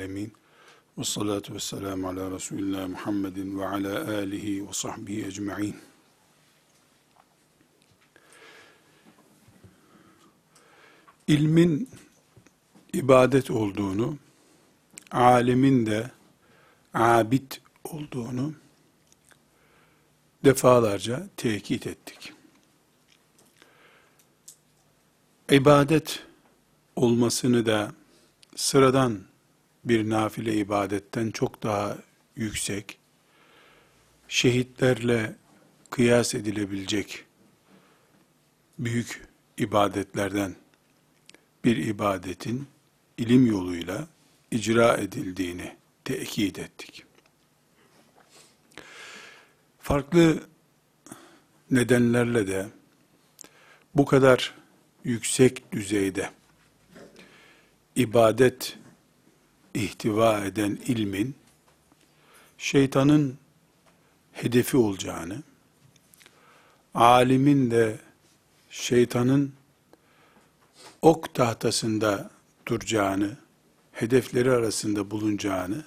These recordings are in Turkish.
Alemin. Ve salatu ve selamu ala Resulillah Muhammedin ve ala alihi ve sahbihi ecma'in. İlmin ibadet olduğunu, alimin de abid olduğunu defalarca tekit ettik. İbadet olmasını da sıradan bir nafile ibadetten çok daha yüksek, şehitlerle kıyas edilebilecek büyük ibadetlerden bir ibadetin ilim yoluyla icra edildiğini tekit ettik. Farklı nedenlerle de bu kadar yüksek düzeyde ibadet ihtiva eden ilmin şeytanın hedefi olacağını, alimin de şeytanın ok tahtasında duracağını, hedefleri arasında bulunacağını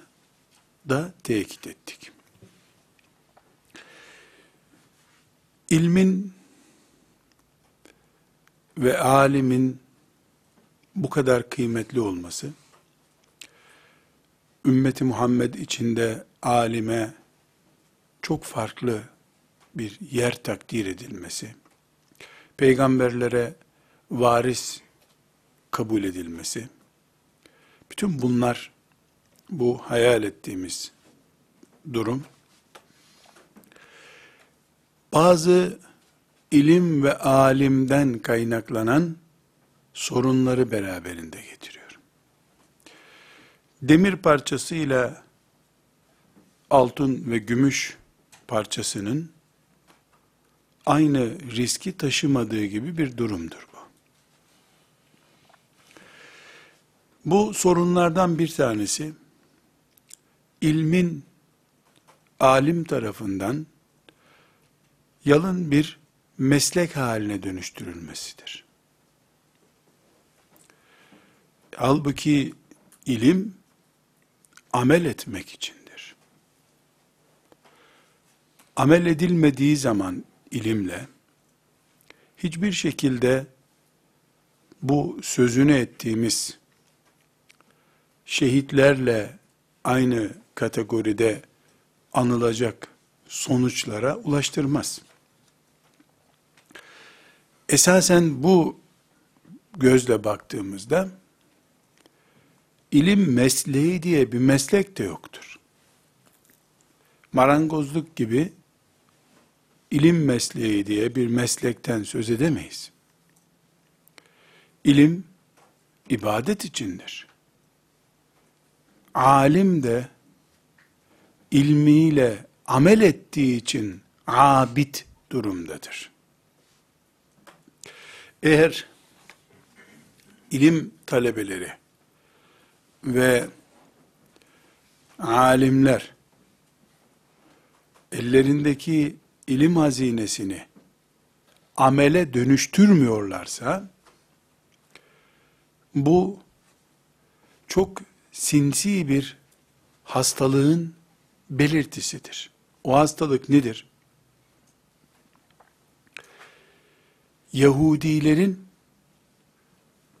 da tekit ettik. İlmin ve alimin bu kadar kıymetli olması, ümmeti Muhammed içinde alime çok farklı bir yer takdir edilmesi, peygamberlere varis kabul edilmesi, bütün bunlar bu hayal ettiğimiz durum, bazı ilim ve alimden kaynaklanan sorunları beraberinde getiriyor. Demir parçasıyla altın ve gümüş parçasının aynı riski taşımadığı gibi bir durumdur bu. Bu sorunlardan bir tanesi ilmin alim tarafından yalın bir meslek haline dönüştürülmesidir. Halbuki ilim amel etmek içindir. Amel edilmediği zaman ilimle hiçbir şekilde bu sözünü ettiğimiz şehitlerle aynı kategoride anılacak sonuçlara ulaştırmaz. Esasen bu gözle baktığımızda ilim mesleği diye bir meslek de yoktur. Marangozluk gibi ilim mesleği diye bir meslekten söz edemeyiz. İlim ibadet içindir. Alim de ilmiyle amel ettiği için abid durumdadır. Eğer ilim talebeleri ve alimler ellerindeki ilim hazinesini amele dönüştürmüyorlarsa bu çok sinsi bir hastalığın belirtisidir. O hastalık nedir? Yahudilerin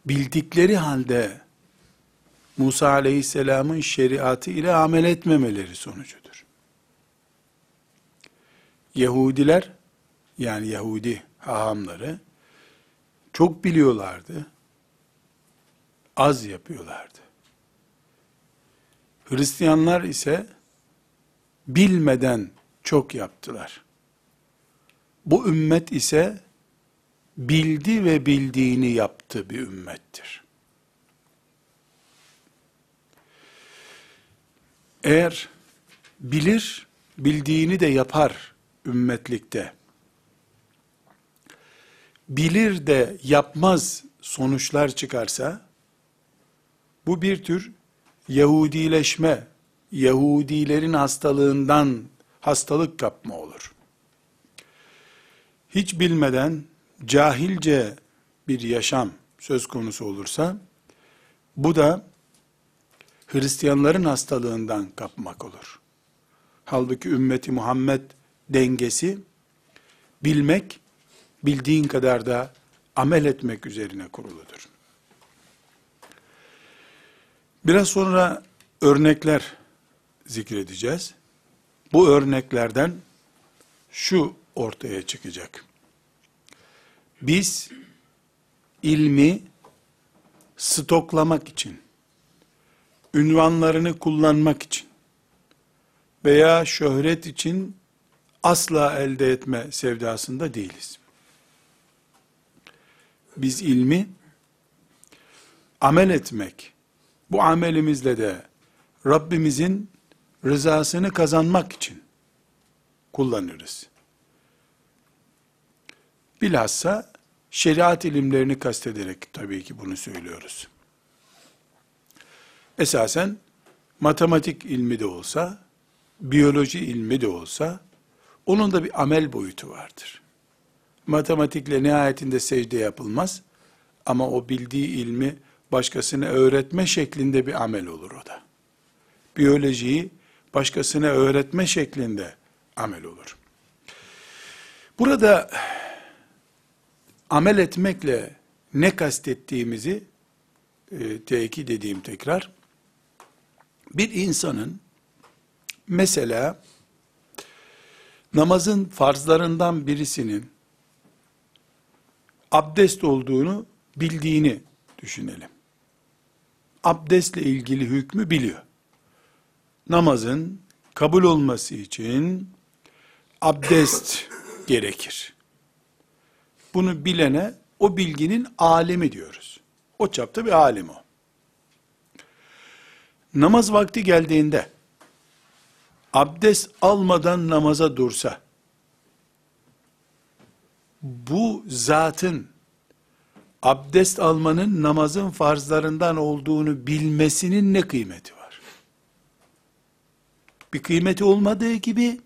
bildikleri halde Musa aleyhisselamın şeriatı ile amel etmemeleri sonucudur. Yahudiler, yani Yahudi hahamları, çok biliyorlardı, az yapıyorlardı. Hristiyanlar ise bilmeden çok yaptılar. Bu ümmet ise bildi ve bildiğini yaptı bir ümmettir. Eğer bilir, bildiğini de yapar ümmetlikte. Bilir de yapmaz sonuçlar çıkarsa, bu bir tür Yahudileşme, Yahudilerin hastalığından hastalık kapma olur. Hiç bilmeden cahilce bir yaşam söz konusu olursa, Bu da Hristiyanların hastalığından kapmak olur. Halbuki ümmeti Muhammed dengesi bilmek, bildiğin kadar da amel etmek üzerine kuruludur. Biraz sonra örnekler zikredeceğiz. Bu örneklerden şu ortaya çıkacak. Biz ilmi stoklamak için, ünvanlarını kullanmak için veya şöhret için asla elde etme sevdasında değiliz. Biz ilmi amel etmek, bu amelimizle de Rabbimizin rızasını kazanmak için kullanırız. Bilhassa şeriat ilimlerini kastederek tabii ki bunu söylüyoruz. Esasen matematik ilmi de olsa, biyoloji ilmi de olsa, onun da bir amel boyutu vardır. Matematikle nihayetinde secde yapılmaz ama o bildiği ilmi başkasına öğretme şeklinde bir amel olur o da. Biyolojiyi başkasına öğretme şeklinde amel olur. Burada amel etmekle ne kastettiğimizi e, tekit edeyim tekrar. Bir insanın mesela namazın farzlarından birisinin abdest olduğunu bildiğini düşünelim. Abdestle ilgili hükmü biliyor. Namazın kabul olması için abdest gerekir. Bunu bilene o bilginin alemi diyoruz. O çapta bir alim o. Namaz vakti geldiğinde abdest almadan namaza dursa bu zatın abdest almanın namazın farzlarından olduğunu bilmesinin ne kıymeti var? Bir kıymeti olmadığı gibi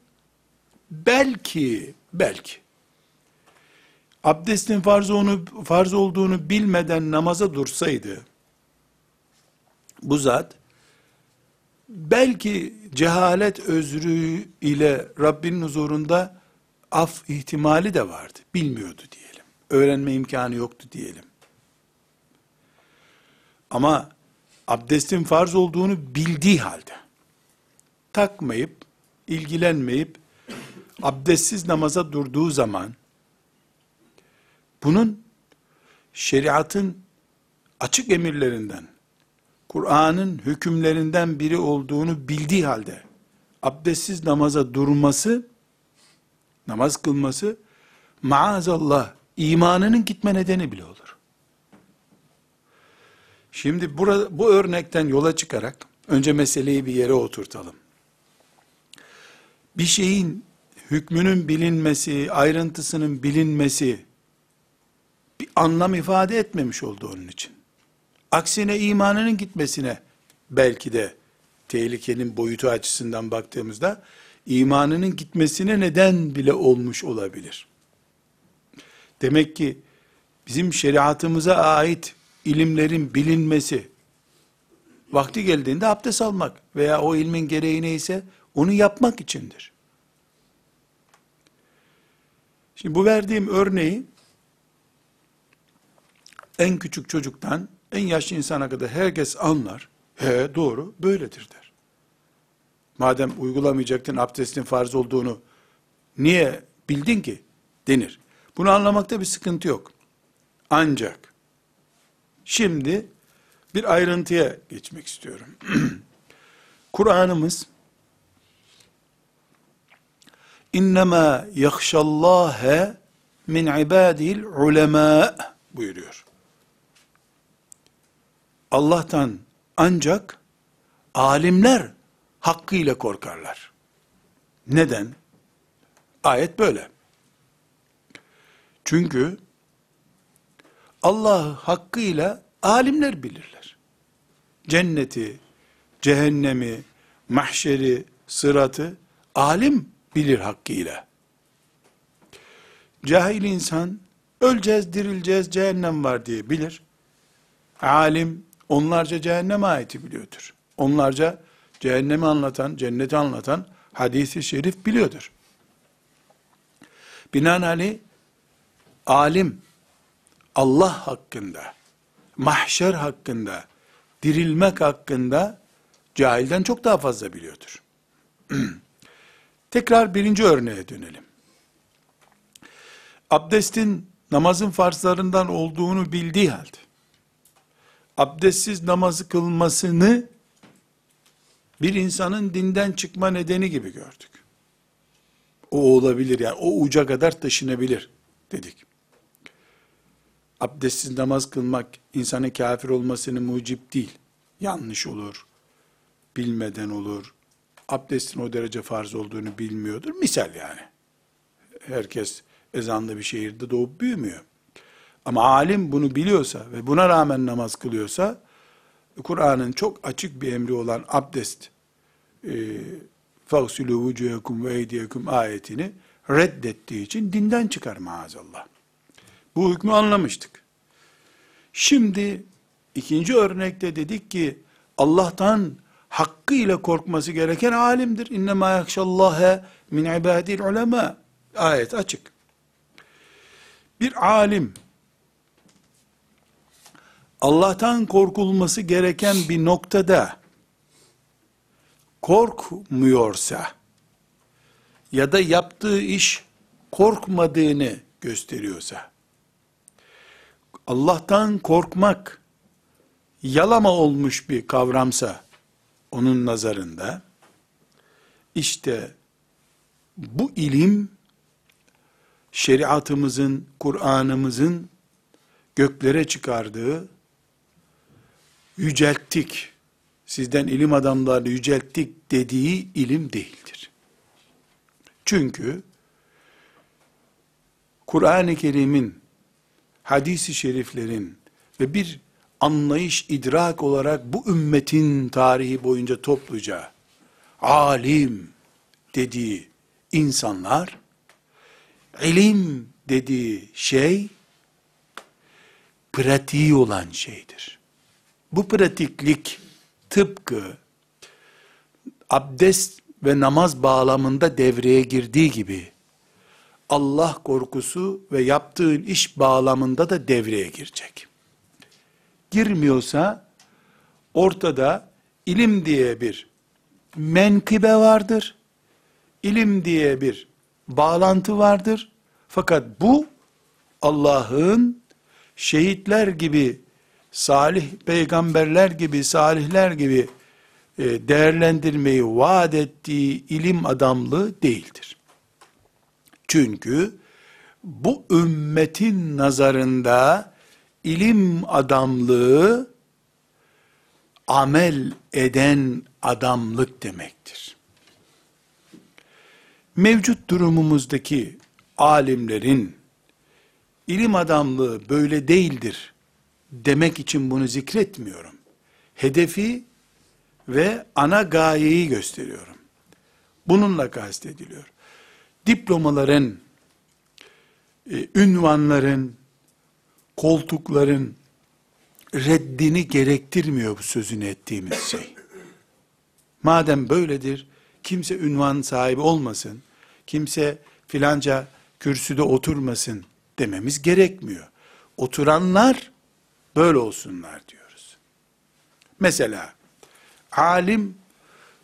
belki belki abdestin farz, onu, farz olduğunu bilmeden namaza dursaydı, bu zat, belki cehalet özrü ile Rabbinin huzurunda af ihtimali de vardı. Bilmiyordu diyelim. Öğrenme imkanı yoktu diyelim. Ama abdestin farz olduğunu bildiği halde, takmayıp, ilgilenmeyip, abdestsiz namaza durduğu zaman, bunun şeriatın açık emirlerinden, Kur'an'ın hükümlerinden biri olduğunu bildiği halde, abdestsiz namaza durması, namaz kılması, maazallah, imanının gitme nedeni bile olur. Şimdi burada, bu örnekten yola çıkarak, önce meseleyi bir yere oturtalım. Bir şeyin hükmünün bilinmesi, ayrıntısının bilinmesi, bir anlam ifade etmemiş oldu onun için. Aksine imanının gitmesine belki de tehlikenin boyutu açısından baktığımızda imanının gitmesine neden bile olmuş olabilir. Demek ki bizim şeriatımıza ait ilimlerin bilinmesi, vakti geldiğinde abdest almak veya o ilmin gereği neyse onu yapmak içindir. Şimdi bu verdiğim örneği en küçük çocuktan en yaşlı insana kadar herkes anlar. He doğru böyledir der. Madem uygulamayacaktın abdestin farz olduğunu niye bildin ki denir. Bunu anlamakta bir sıkıntı yok. Ancak şimdi bir ayrıntıya geçmek istiyorum. Kur'an'ımız İnnemâ yakşallâhe min ibâdil ulemâ buyuruyor. Allah'tan ancak alimler hakkıyla korkarlar. Neden? Ayet böyle. Çünkü Allah'ı hakkıyla alimler bilirler. Cenneti, cehennemi, mahşeri, sıratı alim bilir hakkıyla. Cahil insan öleceğiz, dirileceğiz, cehennem var diye bilir. Alim onlarca cehennem ayeti biliyordur. Onlarca cehennemi anlatan, cenneti anlatan hadisi şerif biliyordur. Binaenaleyh alim Allah hakkında, mahşer hakkında, dirilmek hakkında cahilden çok daha fazla biliyordur. Tekrar birinci örneğe dönelim. Abdestin namazın farzlarından olduğunu bildiği halde, abdestsiz namazı kılmasını bir insanın dinden çıkma nedeni gibi gördük. O olabilir yani o uca kadar taşınabilir dedik. Abdestsiz namaz kılmak insanın kafir olmasını mucip değil. Yanlış olur, bilmeden olur, abdestin o derece farz olduğunu bilmiyordur. Misal yani. Herkes ezanlı bir şehirde doğup büyümüyor. Ama alim bunu biliyorsa ve buna rağmen namaz kılıyorsa, Kur'an'ın çok açık bir emri olan abdest, e, فَغْسُلُوا وُجُهَكُمْ وَاَيْدِيَكُمْ ayetini reddettiği için dinden çıkar maazallah. Bu hükmü anlamıştık. Şimdi ikinci örnekte dedik ki Allah'tan hakkıyla korkması gereken alimdir. İnnemâ yakşallâhe min ibâdil ulema. Ayet açık. Bir alim Allah'tan korkulması gereken bir noktada korkmuyorsa ya da yaptığı iş korkmadığını gösteriyorsa Allah'tan korkmak yalama olmuş bir kavramsa onun nazarında işte bu ilim şeriatımızın, Kur'an'ımızın göklere çıkardığı yücelttik, sizden ilim adamlarını yücelttik dediği ilim değildir. Çünkü Kur'an-ı Kerim'in, hadisi şeriflerin ve bir anlayış, idrak olarak bu ümmetin tarihi boyunca topluca alim dediği insanlar, ilim dediği şey, pratiği olan şeydir. Bu pratiklik tıpkı abdest ve namaz bağlamında devreye girdiği gibi, Allah korkusu ve yaptığın iş bağlamında da devreye girecek girmiyorsa ortada ilim diye bir menkıbe vardır. İlim diye bir bağlantı vardır. Fakat bu Allah'ın şehitler gibi, salih peygamberler gibi, salihler gibi e, değerlendirmeyi vaat ettiği ilim adamlığı değildir. Çünkü bu ümmetin nazarında ilim adamlığı amel eden adamlık demektir. Mevcut durumumuzdaki alimlerin ilim adamlığı böyle değildir demek için bunu zikretmiyorum. Hedefi ve ana gayeyi gösteriyorum. Bununla kastediliyor. Diplomaların, e, ünvanların, koltukların reddini gerektirmiyor bu sözünü ettiğimiz şey. Madem böyledir, kimse ünvan sahibi olmasın, kimse filanca kürsüde oturmasın dememiz gerekmiyor. Oturanlar böyle olsunlar diyoruz. Mesela alim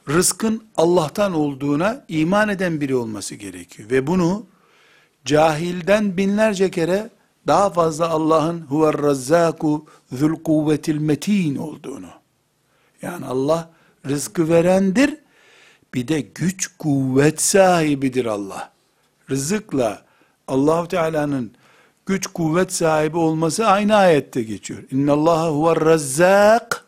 rızkın Allah'tan olduğuna iman eden biri olması gerekiyor ve bunu cahilden binlerce kere daha fazla Allah'ın huver razzaku zul kuvvetil metin olduğunu. Yani Allah rızkı verendir. Bir de güç kuvvet sahibidir Allah. Rızıkla allah Teala'nın güç kuvvet sahibi olması aynı ayette geçiyor. İnna Allah huver razzak.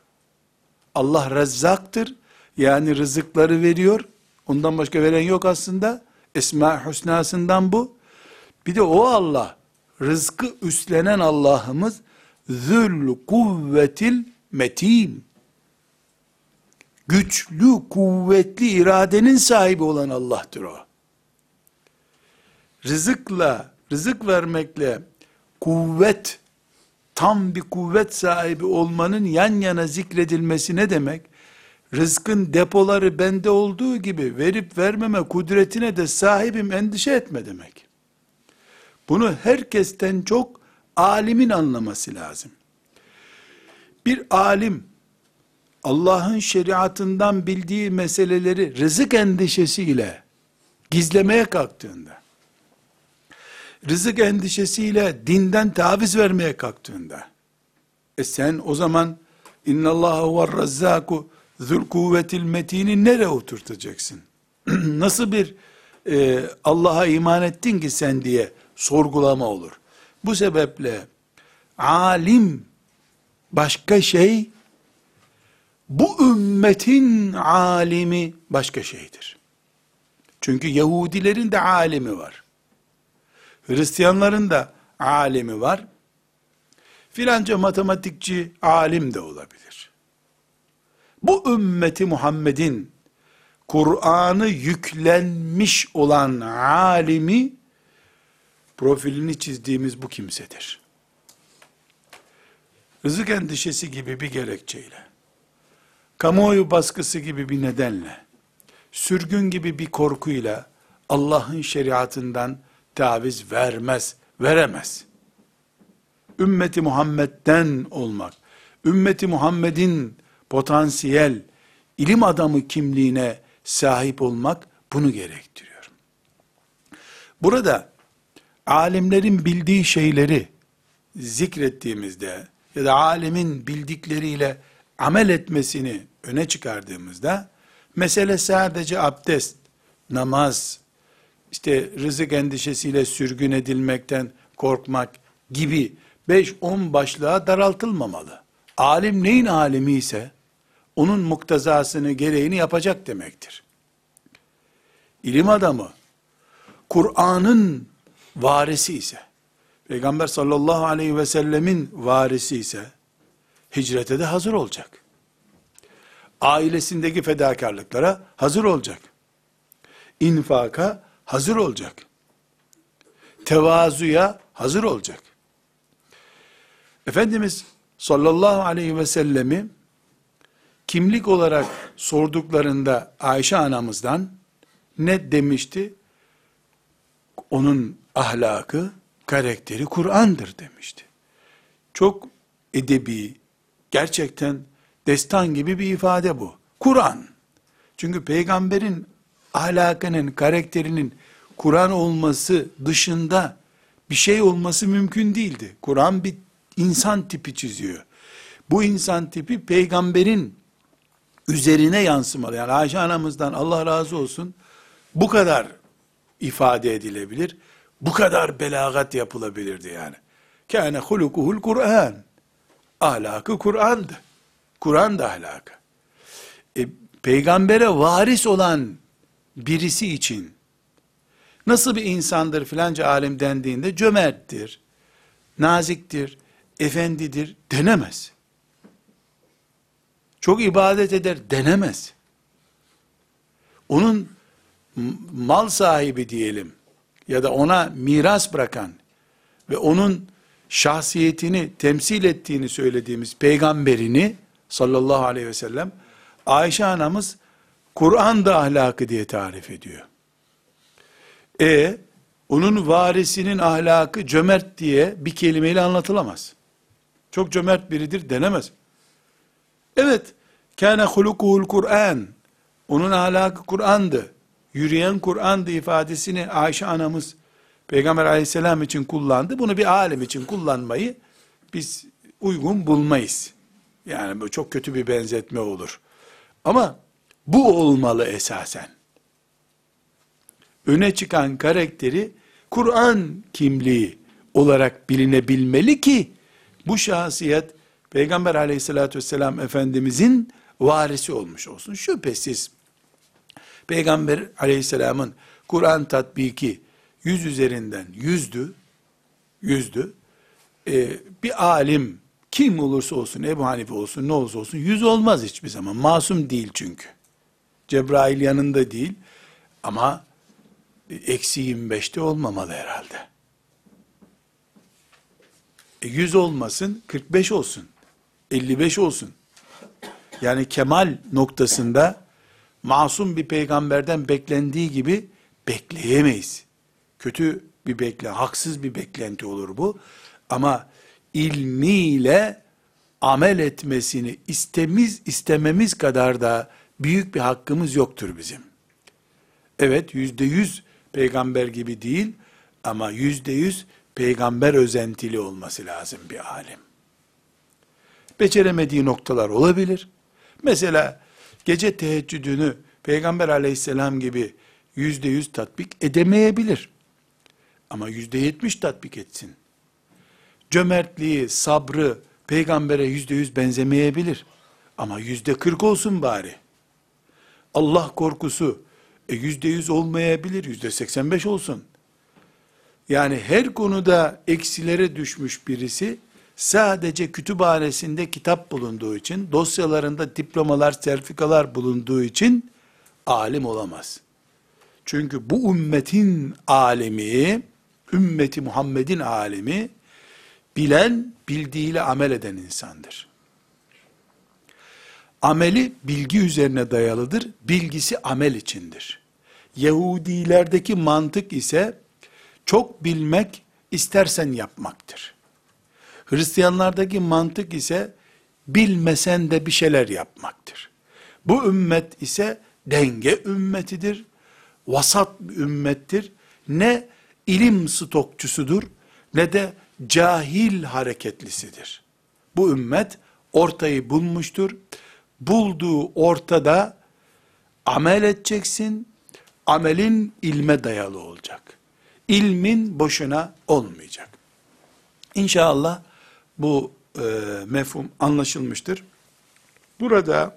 Allah razzaktır. Yani rızıkları veriyor. Ondan başka veren yok aslında. Esma husnasından bu. Bir de o Allah rızkı üstlenen Allah'ımız zül kuvvetil metin güçlü, kuvvetli iradenin sahibi olan Allah'tır o. Rızıkla, rızık vermekle kuvvet tam bir kuvvet sahibi olmanın yan yana zikredilmesi ne demek? Rızkın depoları bende olduğu gibi verip vermeme kudretine de sahibim endişe etme demek. Bunu herkesten çok alimin anlaması lazım. Bir alim Allah'ın şeriatından bildiği meseleleri rızık endişesiyle gizlemeye kalktığında, rızık endişesiyle dinden taviz vermeye kalktığında, e sen o zaman inna Allahu var razzaku zul kuvvetil metini nereye oturtacaksın? Nasıl bir e, Allah'a iman ettin ki sen diye sorgulama olur. Bu sebeple alim başka şey, bu ümmetin alimi başka şeydir. Çünkü Yahudilerin de alimi var. Hristiyanların da alimi var. Filanca matematikçi alim de olabilir. Bu ümmeti Muhammed'in Kur'an'ı yüklenmiş olan alimi profilini çizdiğimiz bu kimsedir. Rızık endişesi gibi bir gerekçeyle, kamuoyu baskısı gibi bir nedenle, sürgün gibi bir korkuyla Allah'ın şeriatından taviz vermez, veremez. Ümmeti Muhammed'den olmak, ümmeti Muhammed'in potansiyel ilim adamı kimliğine sahip olmak bunu gerektiriyor. Burada alimlerin bildiği şeyleri zikrettiğimizde ya da alemin bildikleriyle amel etmesini öne çıkardığımızda mesele sadece abdest, namaz, işte rızık endişesiyle sürgün edilmekten korkmak gibi 5-10 başlığa daraltılmamalı. Alim neyin alimi ise onun muktezasını gereğini yapacak demektir. İlim adamı Kur'an'ın varisi ise Peygamber sallallahu aleyhi ve sellemin varisi ise hicrete de hazır olacak. Ailesindeki fedakarlıklara hazır olacak. İnfaka hazır olacak. Tevazuya hazır olacak. Efendimiz sallallahu aleyhi ve sellemi kimlik olarak sorduklarında Ayşe anamızdan ne demişti? Onun ahlakı, karakteri Kur'an'dır demişti. Çok edebi, gerçekten destan gibi bir ifade bu. Kur'an. Çünkü peygamberin ahlakının, karakterinin Kur'an olması dışında bir şey olması mümkün değildi. Kur'an bir insan tipi çiziyor. Bu insan tipi peygamberin üzerine yansımalı. Yani Ayşe anamızdan Allah razı olsun bu kadar ifade edilebilir. Bu kadar belagat yapılabilirdi yani. Kâne hulukuhul Kur'an. Ahlakı Kur'an'dı. Kur'an da ahlakı. E, peygambere varis olan birisi için nasıl bir insandır filanca alim dendiğinde cömerttir, naziktir, efendidir denemez. Çok ibadet eder denemez. Onun mal sahibi diyelim ya da ona miras bırakan ve onun şahsiyetini temsil ettiğini söylediğimiz peygamberini sallallahu aleyhi ve sellem Ayşe anamız Kur'an'da ahlakı diye tarif ediyor. E onun varisinin ahlakı cömert diye bir kelimeyle anlatılamaz. Çok cömert biridir denemez. Evet, kâne hulukuhul Kur'an. Onun ahlakı Kur'an'dı. Yürüyen Kur'an'dı ifadesini Ayşe anamız Peygamber aleyhisselam için kullandı. Bunu bir alim için kullanmayı biz uygun bulmayız. Yani bu çok kötü bir benzetme olur. Ama bu olmalı esasen. Öne çıkan karakteri Kur'an kimliği olarak bilinebilmeli ki bu şahsiyet Peygamber aleyhissalatü vesselam Efendimizin varisi olmuş olsun. Şüphesiz Peygamber aleyhisselamın Kur'an tatbiki yüz üzerinden yüzdü, yüzdü. Ee, bir alim kim olursa olsun, Ebu Hanife olsun, ne olursa olsun, yüz olmaz hiçbir zaman. Masum değil çünkü. Cebrail yanında değil. Ama eksi 25'te olmamalı herhalde. E, 100 olmasın, 45 olsun. 55 olsun. Yani kemal noktasında masum bir peygamberden beklendiği gibi bekleyemeyiz. Kötü bir bekle, haksız bir beklenti olur bu. Ama ilmiyle amel etmesini istemiz istememiz kadar da büyük bir hakkımız yoktur bizim. Evet yüzde yüz peygamber gibi değil ama yüzde yüz peygamber özentili olması lazım bir alim. Beceremediği noktalar olabilir. Mesela gece teheccüdünü peygamber aleyhisselam gibi yüzde yüz tatbik edemeyebilir. Ama yüzde yetmiş tatbik etsin. Cömertliği, sabrı peygambere yüzde yüz benzemeyebilir. Ama yüzde kırk olsun bari. Allah korkusu e, yüzde yüz olmayabilir, yüzde seksen beş olsun. Yani her konuda eksilere düşmüş birisi, sadece kütüphanesinde kitap bulunduğu için, dosyalarında diplomalar, sertifikalar bulunduğu için alim olamaz. Çünkü bu ümmetin alemi, ümmeti Muhammed'in alemi, bilen, bildiğiyle amel eden insandır. Ameli bilgi üzerine dayalıdır, bilgisi amel içindir. Yahudilerdeki mantık ise, çok bilmek, istersen yapmaktır. Hristiyanlardaki mantık ise, bilmesen de bir şeyler yapmaktır. Bu ümmet ise, denge ümmetidir, vasat bir ümmettir. Ne ilim stokçusudur, ne de cahil hareketlisidir. Bu ümmet ortayı bulmuştur. Bulduğu ortada amel edeceksin. Amelin ilme dayalı olacak. İlmin boşuna olmayacak. İnşallah bu e, mefhum anlaşılmıştır. Burada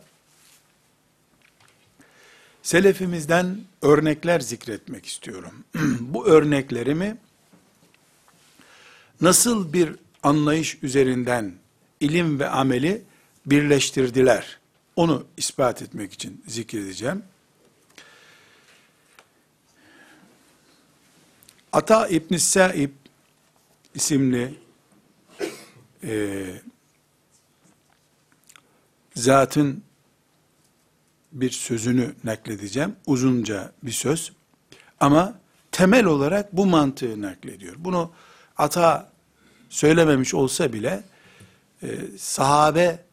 selefimizden örnekler zikretmek istiyorum. bu örneklerimi nasıl bir anlayış üzerinden ilim ve ameli birleştirdiler? Onu ispat etmek için zikredeceğim. Ata İbn Saib isimli e, zatın bir sözünü nakledeceğim. Uzunca bir söz. Ama temel olarak bu mantığı naklediyor. Bunu ata söylememiş olsa bile e, sahabe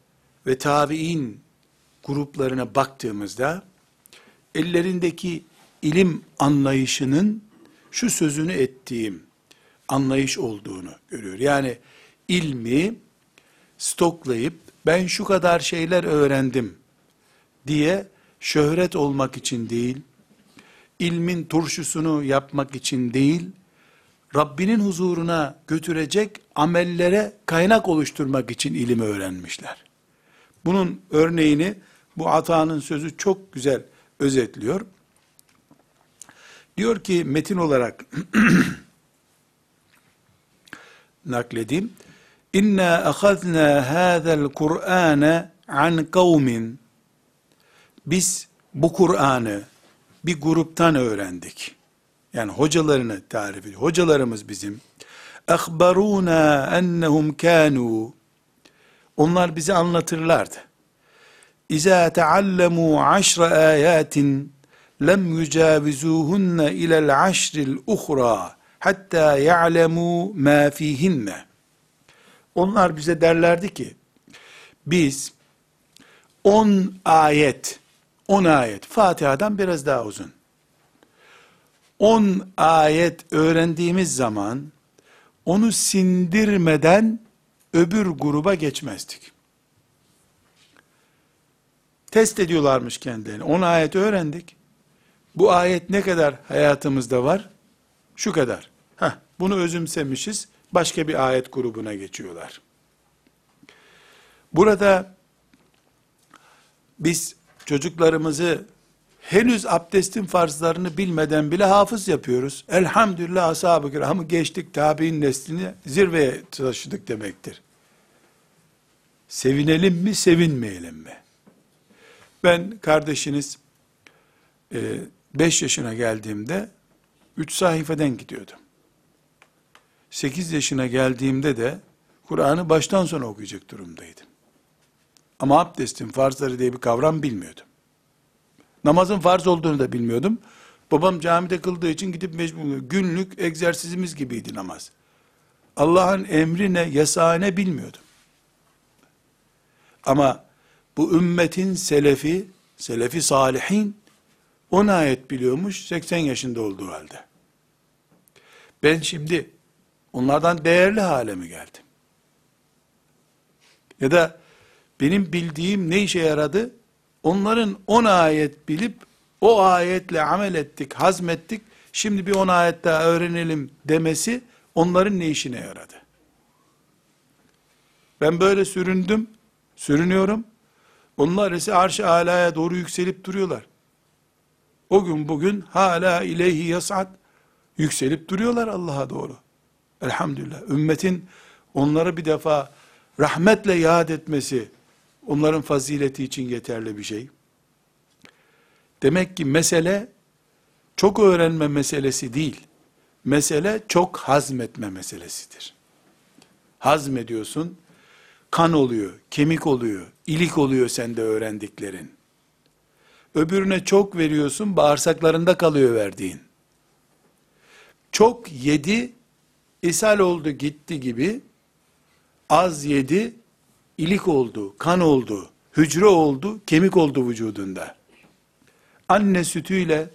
ve tabi'in gruplarına baktığımızda ellerindeki ilim anlayışının şu sözünü ettiğim anlayış olduğunu görüyor. Yani ilmi stoklayıp ben şu kadar şeyler öğrendim diye şöhret olmak için değil, ilmin turşusunu yapmak için değil, Rabbinin huzuruna götürecek amellere kaynak oluşturmak için ilim öğrenmişler. Bunun örneğini bu Ata'nın sözü çok güzel özetliyor. Diyor ki metin olarak nakledeyim. İnna ahazna hâzel Kur'âne an kavmin. Biz bu Kur'an'ı bir gruptan öğrendik. Yani hocalarını tarif ediyor. Hocalarımız bizim. Akhbaruna ennehum kanu. Onlar bize anlatırlardı. İza teallemu aşra ayatin lem yucavizuhunne ilel aşril uhra hatta ya'lemu ma fihinne. Onlar bize derlerdi ki biz 10 ayet 10 ayet Fatiha'dan biraz daha uzun 10 ayet öğrendiğimiz zaman onu sindirmeden öbür gruba geçmezdik. Test ediyorlarmış kendilerini. 10 ayet öğrendik. Bu ayet ne kadar hayatımızda var? Şu kadar. Heh, bunu özümsemişiz. Başka bir ayet grubuna geçiyorlar. Burada biz çocuklarımızı henüz abdestin farzlarını bilmeden bile hafız yapıyoruz. Elhamdülillah ashab-ı kiramı geçtik, tabi'in neslini zirveye taşıdık demektir. Sevinelim mi, sevinmeyelim mi? Ben kardeşiniz 5 e, yaşına geldiğimde 3 sayfeden gidiyordum. 8 yaşına geldiğimde de Kur'an'ı baştan sona okuyacak durumdaydım. Ama abdestin farzları diye bir kavram bilmiyordum. Namazın farz olduğunu da bilmiyordum. Babam camide kıldığı için gidip mecbur günlük egzersizimiz gibiydi namaz. Allah'ın emri ne bilmiyordum. Ama bu ümmetin selefi, selefi salihin 10 ayet biliyormuş 80 yaşında olduğu halde. Ben şimdi onlardan değerli hale mi geldim? Ya da benim bildiğim ne işe yaradı? Onların 10 ayet bilip o ayetle amel ettik, hazmettik. Şimdi bir 10 ayet daha öğrenelim demesi onların ne işine yaradı? Ben böyle süründüm, sürünüyorum. Onlar ise arş-ı alaya doğru yükselip duruyorlar. O gün bugün hala ileyhi yas'ad yükselip duruyorlar Allah'a doğru. Elhamdülillah. Ümmetin onları bir defa rahmetle yad etmesi onların fazileti için yeterli bir şey. Demek ki mesele çok öğrenme meselesi değil. Mesele çok hazmetme meselesidir. Hazmediyorsun, kan oluyor, kemik oluyor, ilik oluyor sende öğrendiklerin. Öbürüne çok veriyorsun, bağırsaklarında kalıyor verdiğin. Çok yedi, ishal oldu gitti gibi, az yedi, ilik oldu, kan oldu, hücre oldu, kemik oldu vücudunda. Anne sütüyle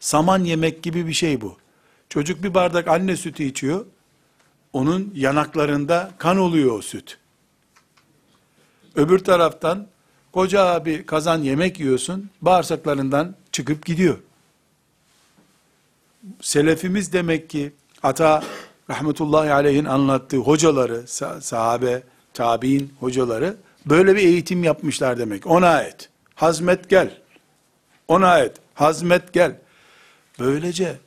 saman yemek gibi bir şey bu. Çocuk bir bardak anne sütü içiyor, onun yanaklarında kan oluyor o süt. Öbür taraftan koca bir kazan yemek yiyorsun, bağırsaklarından çıkıp gidiyor. Selefimiz demek ki ata rahmetullahi aleyhin anlattığı hocaları, sahabe, tabi'in hocaları böyle bir eğitim yapmışlar demek. Ona ayet. Hazmet gel. Ona ayet. Hazmet gel. Böylece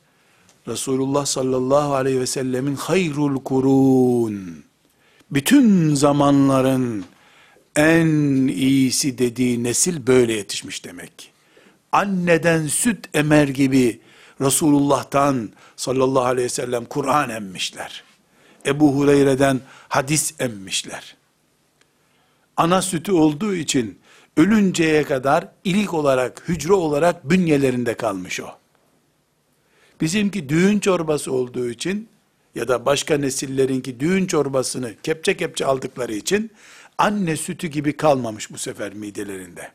Resulullah sallallahu aleyhi ve sellemin hayrul kurun bütün zamanların en iyisi dediği nesil böyle yetişmiş demek. Anneden süt emer gibi Resulullah'tan sallallahu aleyhi ve sellem Kur'an emmişler. Ebu Hureyre'den hadis emmişler. Ana sütü olduğu için ölünceye kadar ilik olarak, hücre olarak bünyelerinde kalmış o. Bizimki düğün çorbası olduğu için ya da başka nesillerinki düğün çorbasını kepçe kepçe aldıkları için anne sütü gibi kalmamış bu sefer midelerinde.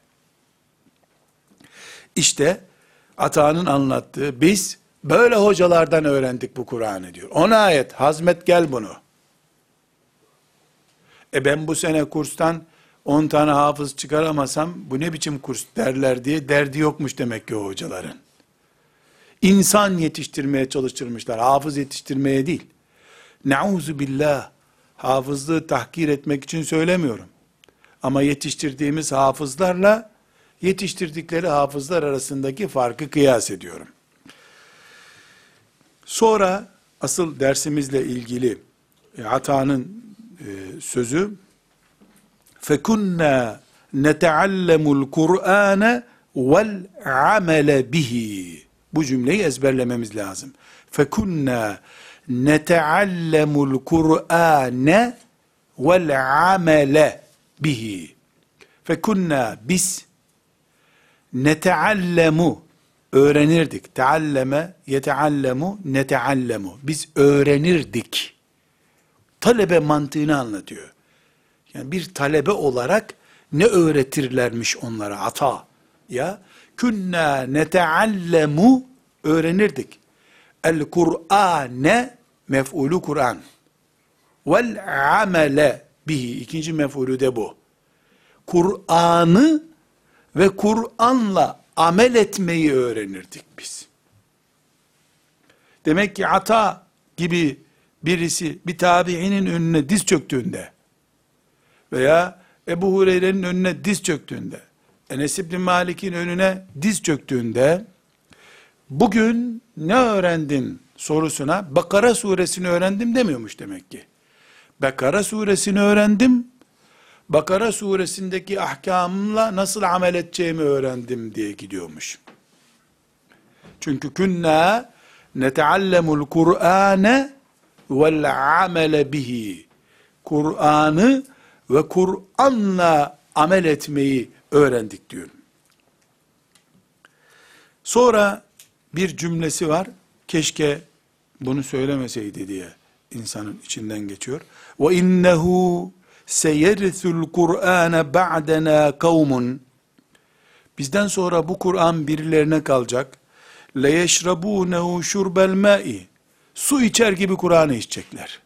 İşte Ata'nın anlattığı biz böyle hocalardan öğrendik bu Kur'an'ı diyor. Ona ayet hazmet gel bunu. E ben bu sene kurstan 10 tane hafız çıkaramasam bu ne biçim kurs derler diye derdi yokmuş demek ki o hocaların. İnsan yetiştirmeye çalıştırmışlar, hafız yetiştirmeye değil. Nauzu billah, hafızlığı tahkir etmek için söylemiyorum. Ama yetiştirdiğimiz hafızlarla yetiştirdikleri hafızlar arasındaki farkı kıyas ediyorum. Sonra asıl dersimizle ilgili e, Ata'nın e, sözü fekunna neteallemul Kur'ane vel amele bihi. Bu cümleyi ezberlememiz lazım. Fekunna neteallemul Kur'ane vel amele bihi. Fekunna biz neteallemu öğrenirdik. Tealleme, yeteallemu, neteallemu. Biz öğrenirdik. Talebe mantığını anlatıyor. Yani bir talebe olarak ne öğretirlermiş onlara ata. Ya künna neteallemu öğrenirdik. El Kur'ane mef'ulu Kur'an. Vel amele bihi. ikinci mef'ulü de bu. Kur'an'ı ve Kur'an'la amel etmeyi öğrenirdik biz. Demek ki ata gibi birisi bir tabiinin önüne diz çöktüğünde veya Ebu Hureyre'nin önüne diz çöktüğünde, Enes İbni Malik'in önüne diz çöktüğünde, bugün ne öğrendin sorusuna, Bakara suresini öğrendim demiyormuş demek ki. Bakara suresini öğrendim, Bakara suresindeki ahkamla nasıl amel edeceğimi öğrendim diye gidiyormuş. Çünkü künna neteallemul Kur'ane vel amele bihi. Kur'an'ı ve Kur'an'la amel etmeyi öğrendik diyorum. Sonra bir cümlesi var. Keşke bunu söylemeseydi diye insanın içinden geçiyor. Ve innehu seyerisul Kur'ane ba'dena kavmun Bizden sonra bu Kur'an birilerine kalacak. Le yeşrabunehu şurbel ma'i. Su içer gibi Kur'an'ı içecekler.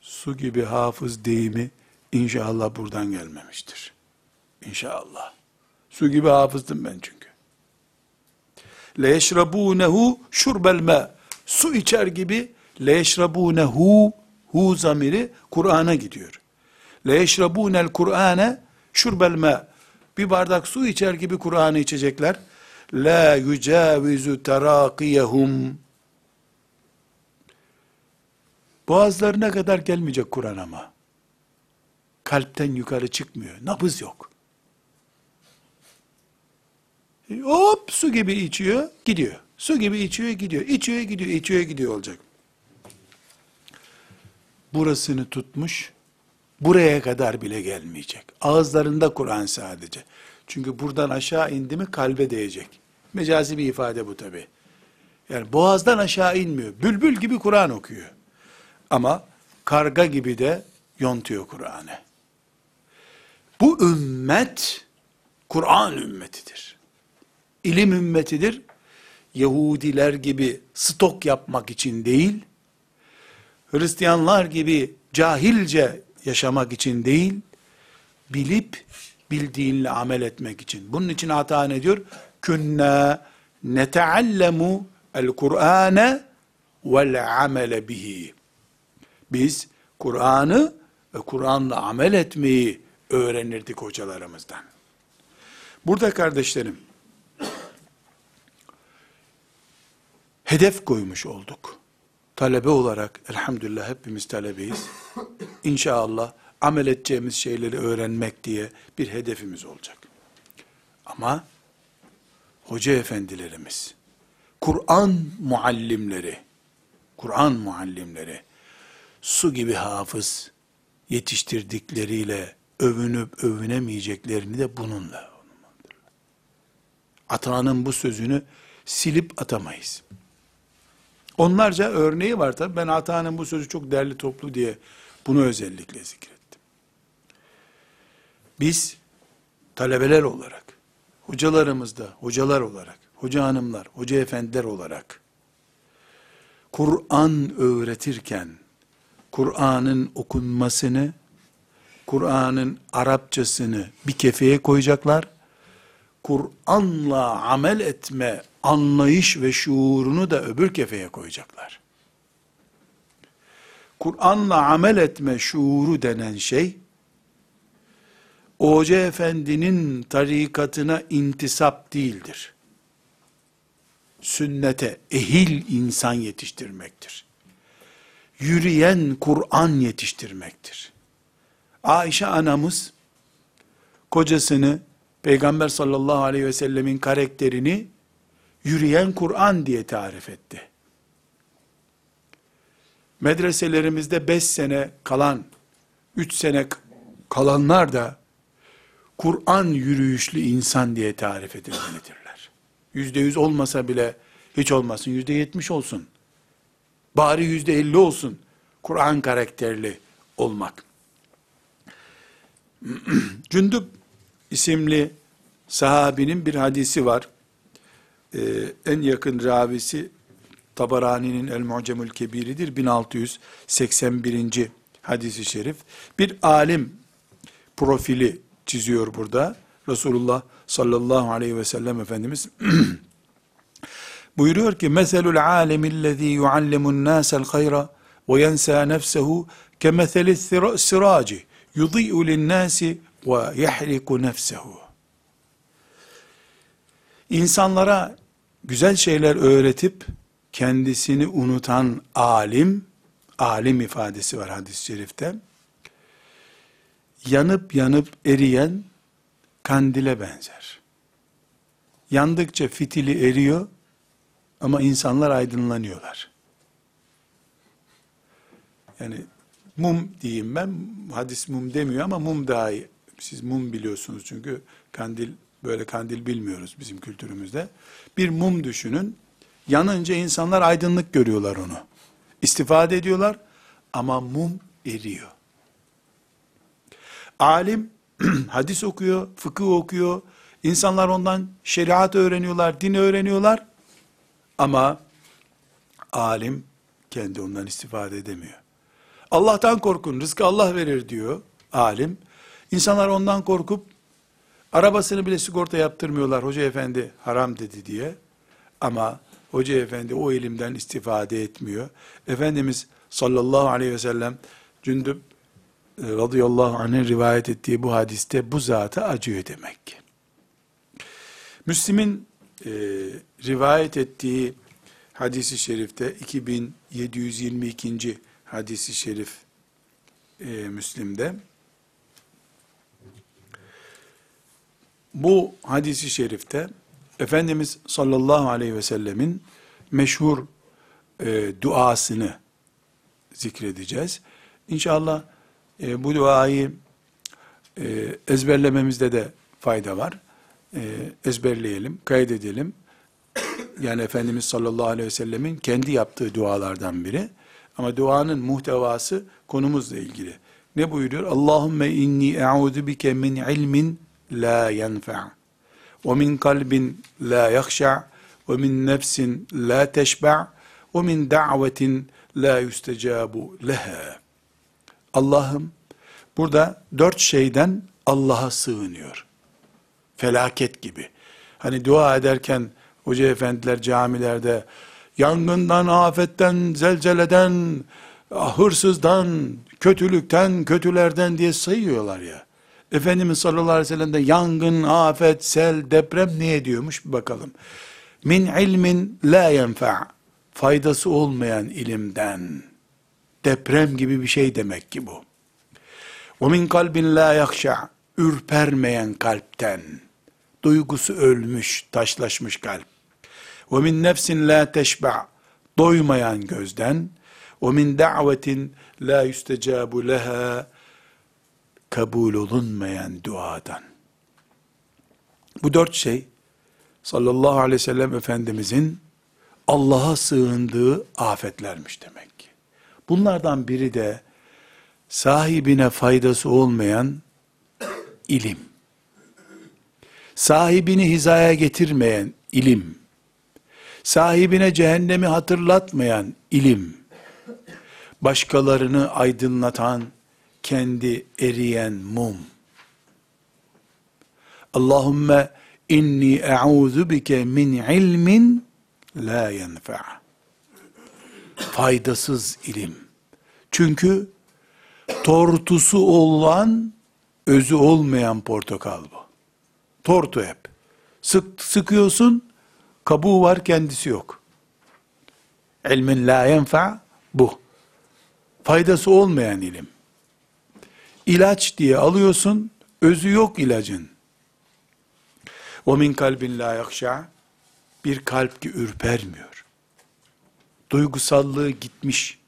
Su gibi hafız deyimi inşallah buradan gelmemiştir. İnşallah. Su gibi hafızdım ben çünkü. Yeşrabunehu şurbel ma. Su içer gibi yeşrabunehu hu zamiri Kur'an'a gidiyor. Yeşrabunel Kur'ane şurbel ma. Bir bardak su içer gibi Kur'an'ı içecekler. La yucavizu terakiyehum. Boğazlarına kadar gelmeyecek Kur'an ama. Kalpten yukarı çıkmıyor. Nabız yok. Hop su gibi içiyor, gidiyor. Su gibi içiyor, gidiyor. İçiyor, gidiyor, içiyor, gidiyor olacak. Burasını tutmuş, buraya kadar bile gelmeyecek. Ağızlarında Kur'an sadece. Çünkü buradan aşağı indi mi kalbe değecek. Mecazi bir ifade bu tabi. Yani boğazdan aşağı inmiyor. Bülbül gibi Kur'an okuyor. Ama karga gibi de yontuyor Kur'an'ı. Bu ümmet Kur'an ümmetidir. İlim ümmetidir. Yahudiler gibi stok yapmak için değil, Hristiyanlar gibi cahilce yaşamak için değil, bilip bildiğinle amel etmek için. Bunun için hata ne diyor? Künne neteallemu el Kur'ane vel amele bihi. Biz Kur'an'ı ve Kur'an'la amel etmeyi öğrenirdik hocalarımızdan. Burada kardeşlerim, hedef koymuş olduk. Talebe olarak, elhamdülillah hepimiz talebeyiz. İnşallah amel edeceğimiz şeyleri öğrenmek diye bir hedefimiz olacak. Ama hoca efendilerimiz, Kur'an muallimleri, Kur'an muallimleri, su gibi hafız yetiştirdikleriyle övünüp övünemeyeceklerini de bununla. Atanın bu sözünü silip atamayız. Onlarca örneği var tabi. Ben Ata'nın bu sözü çok değerli toplu diye bunu özellikle zikrettim. Biz talebeler olarak, hocalarımızda, hocalar olarak, hoca hanımlar, hoca efendiler olarak Kur'an öğretirken Kur'an'ın okunmasını, Kur'an'ın Arapçasını bir kefeye koyacaklar. Kur'an'la amel etme anlayış ve şuurunu da öbür kefeye koyacaklar. Kur'an'la amel etme şuuru denen şey, Hoca Efendi'nin tarikatına intisap değildir. Sünnete ehil insan yetiştirmektir. Yürüyen Kur'an yetiştirmektir. Ayşe anamız, kocasını, Peygamber sallallahu aleyhi ve sellemin karakterini, yürüyen Kur'an diye tarif etti. Medreselerimizde beş sene kalan, üç sene kalanlar da Kur'an yürüyüşlü insan diye tarif edilmelidirler. Yüzde yüz olmasa bile hiç olmasın, yüzde yetmiş olsun. Bari yüzde elli olsun. Kur'an karakterli olmak. Cündüp isimli sahabinin bir hadisi var. Ee, en yakın ravisi Tabarani'nin El Mu'cemül Kebiri'dir. 1681. hadisi şerif. Bir alim profili çiziyor burada. Resulullah sallallahu aleyhi ve sellem Efendimiz buyuruyor ki meselul alemillezî yuallimun nâsel hayra ve yensâ nefsehu kemetheli sirâci yudî'u linnâsi ve yehriku nefsehu İnsanlara güzel şeyler öğretip kendisini unutan alim, alim ifadesi var hadis-i şerifte. Yanıp yanıp eriyen kandile benzer. Yandıkça fitili eriyor ama insanlar aydınlanıyorlar. Yani mum diyeyim ben. Hadis mum demiyor ama mum daha iyi. Siz mum biliyorsunuz çünkü kandil böyle kandil bilmiyoruz bizim kültürümüzde. Bir mum düşünün. Yanınca insanlar aydınlık görüyorlar onu. İstifade ediyorlar ama mum eriyor. Alim hadis okuyor, fıkıh okuyor. İnsanlar ondan şeriat öğreniyorlar, din öğreniyorlar. Ama alim kendi ondan istifade edemiyor. Allah'tan korkun, rızkı Allah verir diyor alim. İnsanlar ondan korkup arabasını bile sigorta yaptırmıyorlar. Hoca efendi haram dedi diye. Ama hoca efendi o ilimden istifade etmiyor. Efendimiz sallallahu aleyhi ve sellem Cündüb e, radıyallahu anh'ın rivayet ettiği bu hadiste bu zata acıyor demek ki. Müslim'in e, rivayet ettiği hadisi şerifte 2722. hadisi şerif e, Müslim'de bu hadisi şerifte Efendimiz sallallahu aleyhi ve sellemin meşhur e, duasını zikredeceğiz. İnşallah e, bu duayı e, ezberlememizde de fayda var. E, ezberleyelim, kaydedelim. Yani Efendimiz sallallahu aleyhi ve sellemin kendi yaptığı dualardan biri. Ama duanın muhtevası konumuzla ilgili. Ne buyuruyor? Allahümme inni e'udu bike min ilmin la yenfa' ve min kalbin la yakhşa' ve min nefsin la teşba' ve min da'vetin la yustecabu leha. Allah'ım burada dört şeyden Allah'a sığınıyor. Felaket gibi. Hani dua ederken hoca efendiler camilerde yangından, afetten, zelzeleden, hırsızdan, kötülükten, kötülerden diye sayıyorlar ya. Efendimiz sallallahu aleyhi ve sellem de yangın, afet, sel, deprem ne ediyormuş bir bakalım. Min ilmin la yenfa' faydası olmayan ilimden. Deprem gibi bir şey demek ki bu. O min kalbin la yakşa ürpermeyen kalpten. Duygusu ölmüş, taşlaşmış kalp. Ve min nefsin la teşba doymayan gözden. Ve min da'vetin la yüstecabu leha kabul olunmayan duadan. Bu dört şey sallallahu aleyhi ve sellem Efendimizin Allah'a sığındığı afetlermiş demek ki. Bunlardan biri de sahibine faydası olmayan ilim. Sahibini hizaya getirmeyen ilim. Sahibine cehennemi hatırlatmayan ilim. Başkalarını aydınlatan kendi eriyen mum. Allahümme inni e'udhu bike min ilmin la yenfa. Faydasız ilim. Çünkü tortusu olan, özü olmayan portakal bu. Tortu hep. Sık, sıkıyorsun, kabuğu var, kendisi yok. İlmin la yenfa bu. Faydası olmayan ilim. İlaç diye alıyorsun, özü yok ilacın. Min kalbin la yakşa bir kalp ki ürpermiyor. Duygusallığı gitmiş.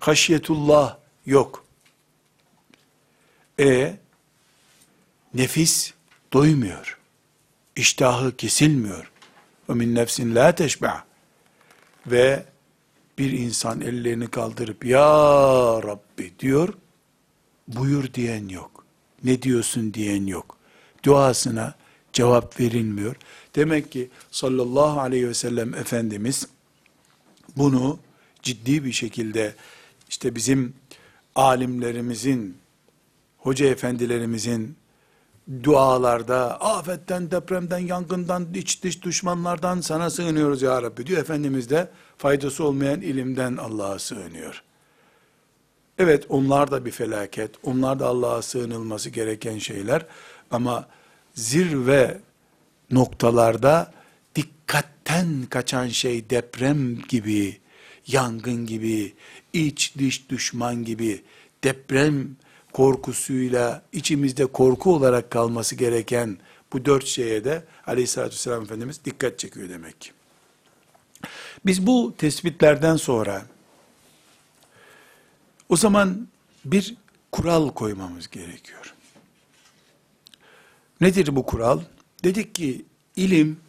Haşyetullah yok. E nefis doymuyor. İştahı kesilmiyor. Min nefsin la teşba. Ve bir insan ellerini kaldırıp ya Rabbi diyor. Buyur diyen yok. Ne diyorsun diyen yok. Duasına cevap verilmiyor. Demek ki sallallahu aleyhi ve sellem Efendimiz bunu ciddi bir şekilde işte bizim alimlerimizin, hoca efendilerimizin dualarda afetten, depremden, yangından, iç dış düşmanlardan sana sığınıyoruz ya Rabbi diyor. Efendimiz de faydası olmayan ilimden Allah'a sığınıyor. Evet onlar da bir felaket, onlar da Allah'a sığınılması gereken şeyler ama zirve noktalarda dikkatten kaçan şey deprem gibi, yangın gibi, iç dış düşman gibi, deprem korkusuyla içimizde korku olarak kalması gereken bu dört şeye de aleyhissalatü vesselam Efendimiz dikkat çekiyor demek ki. Biz bu tespitlerden sonra o zaman bir kural koymamız gerekiyor. Nedir bu kural? Dedik ki ilim,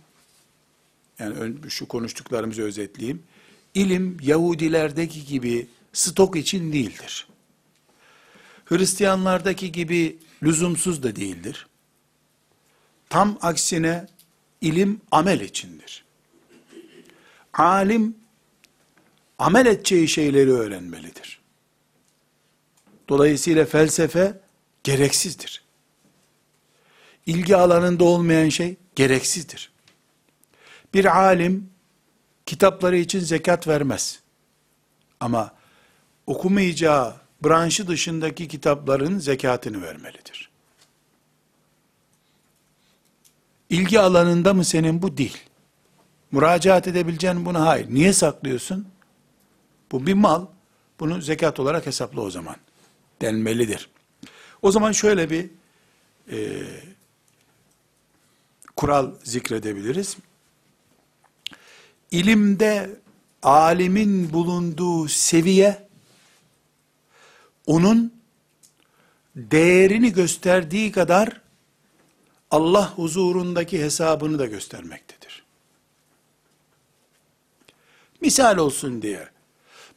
yani şu konuştuklarımızı özetleyeyim. İlim Yahudilerdeki gibi stok için değildir. Hristiyanlardaki gibi lüzumsuz da değildir. Tam aksine ilim amel içindir. Alim amel edeceği şeyleri öğrenmelidir. Dolayısıyla felsefe gereksizdir. İlgi alanında olmayan şey gereksizdir. Bir alim kitapları için zekat vermez. Ama okumayacağı branşı dışındaki kitapların zekatını vermelidir. İlgi alanında mı senin bu? Değil. Müracaat edebileceğin bunu hayır. Niye saklıyorsun? Bu bir mal. Bunu zekat olarak hesapla o zaman. Denmelidir. O zaman şöyle bir e, kural zikredebiliriz. İlimde alimin bulunduğu seviye onun değerini gösterdiği kadar Allah huzurundaki hesabını da göstermektedir. Misal olsun diye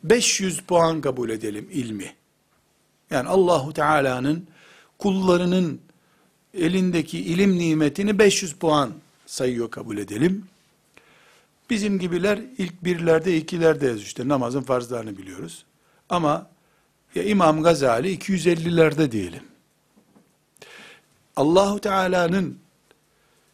500 puan kabul edelim ilmi. Yani Allahu Teala'nın kullarının elindeki ilim nimetini 500 puan sayıyor kabul edelim. Bizim gibiler ilk birlerde, ikilerde işte namazın farzlarını biliyoruz. Ama ya İmam Gazali 250'lerde diyelim. Allahu Teala'nın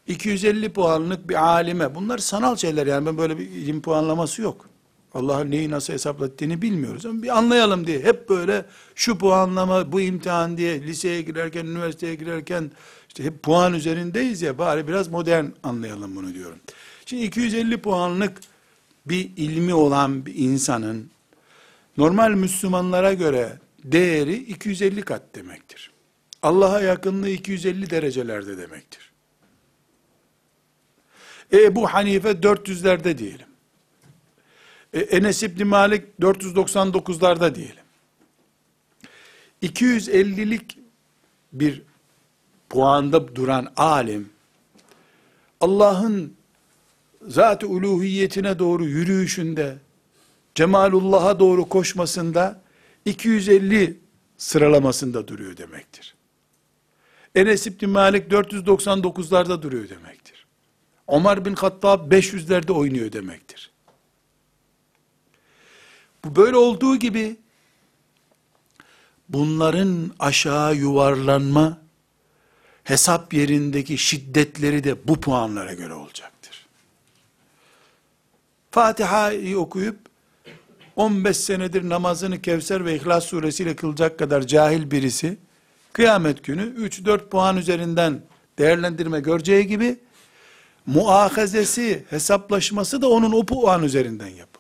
250 puanlık bir alime, bunlar sanal şeyler yani ben böyle bir ilim puanlaması yok. Allah'ın neyi nasıl hesaplattığını bilmiyoruz ama bir anlayalım diye hep böyle şu puanlama, bu imtihan diye liseye girerken, üniversiteye girerken işte hep puan üzerindeyiz ya bari biraz modern anlayalım bunu diyorum. Şimdi 250 puanlık bir ilmi olan bir insanın normal Müslümanlara göre değeri 250 kat demektir. Allah'a yakınlığı 250 derecelerde demektir. E, Ebu Hanife 400'lerde diyelim. E, Enes İbni Malik 499'larda diyelim. 250'lik bir puanda duran alim, Allah'ın zat-ı uluhiyetine doğru yürüyüşünde, cemalullah'a doğru koşmasında 250 sıralamasında duruyor demektir. Enes İbni Malik 499'larda duruyor demektir. Ömer bin Hattab 500'lerde oynuyor demektir. Bu böyle olduğu gibi bunların aşağı yuvarlanma hesap yerindeki şiddetleri de bu puanlara göre olacaktır. Fatiha'yı okuyup 15 senedir namazını Kevser ve İhlas suresiyle kılacak kadar cahil birisi kıyamet günü 3-4 puan üzerinden değerlendirme göreceği gibi muahazesi, hesaplaşması da onun o puan üzerinden yapılacak.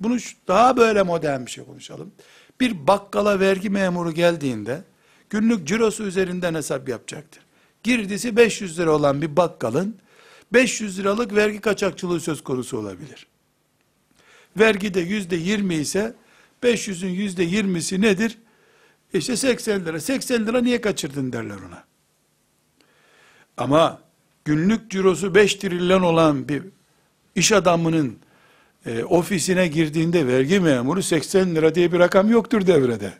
Bunu daha böyle modern bir şey konuşalım. Bir bakkala vergi memuru geldiğinde günlük cirosu üzerinden hesap yapacaktır. Girdisi 500 lira olan bir bakkalın 500 liralık vergi kaçakçılığı söz konusu olabilir. Vergi de yüzde 20 ise 500'ün yüzde 20'si nedir? İşte 80 lira. 80 lira niye kaçırdın derler ona. Ama günlük cirosu 5 trilyon olan bir iş adamının e, ofisine girdiğinde vergi memuru 80 lira diye bir rakam yoktur devrede.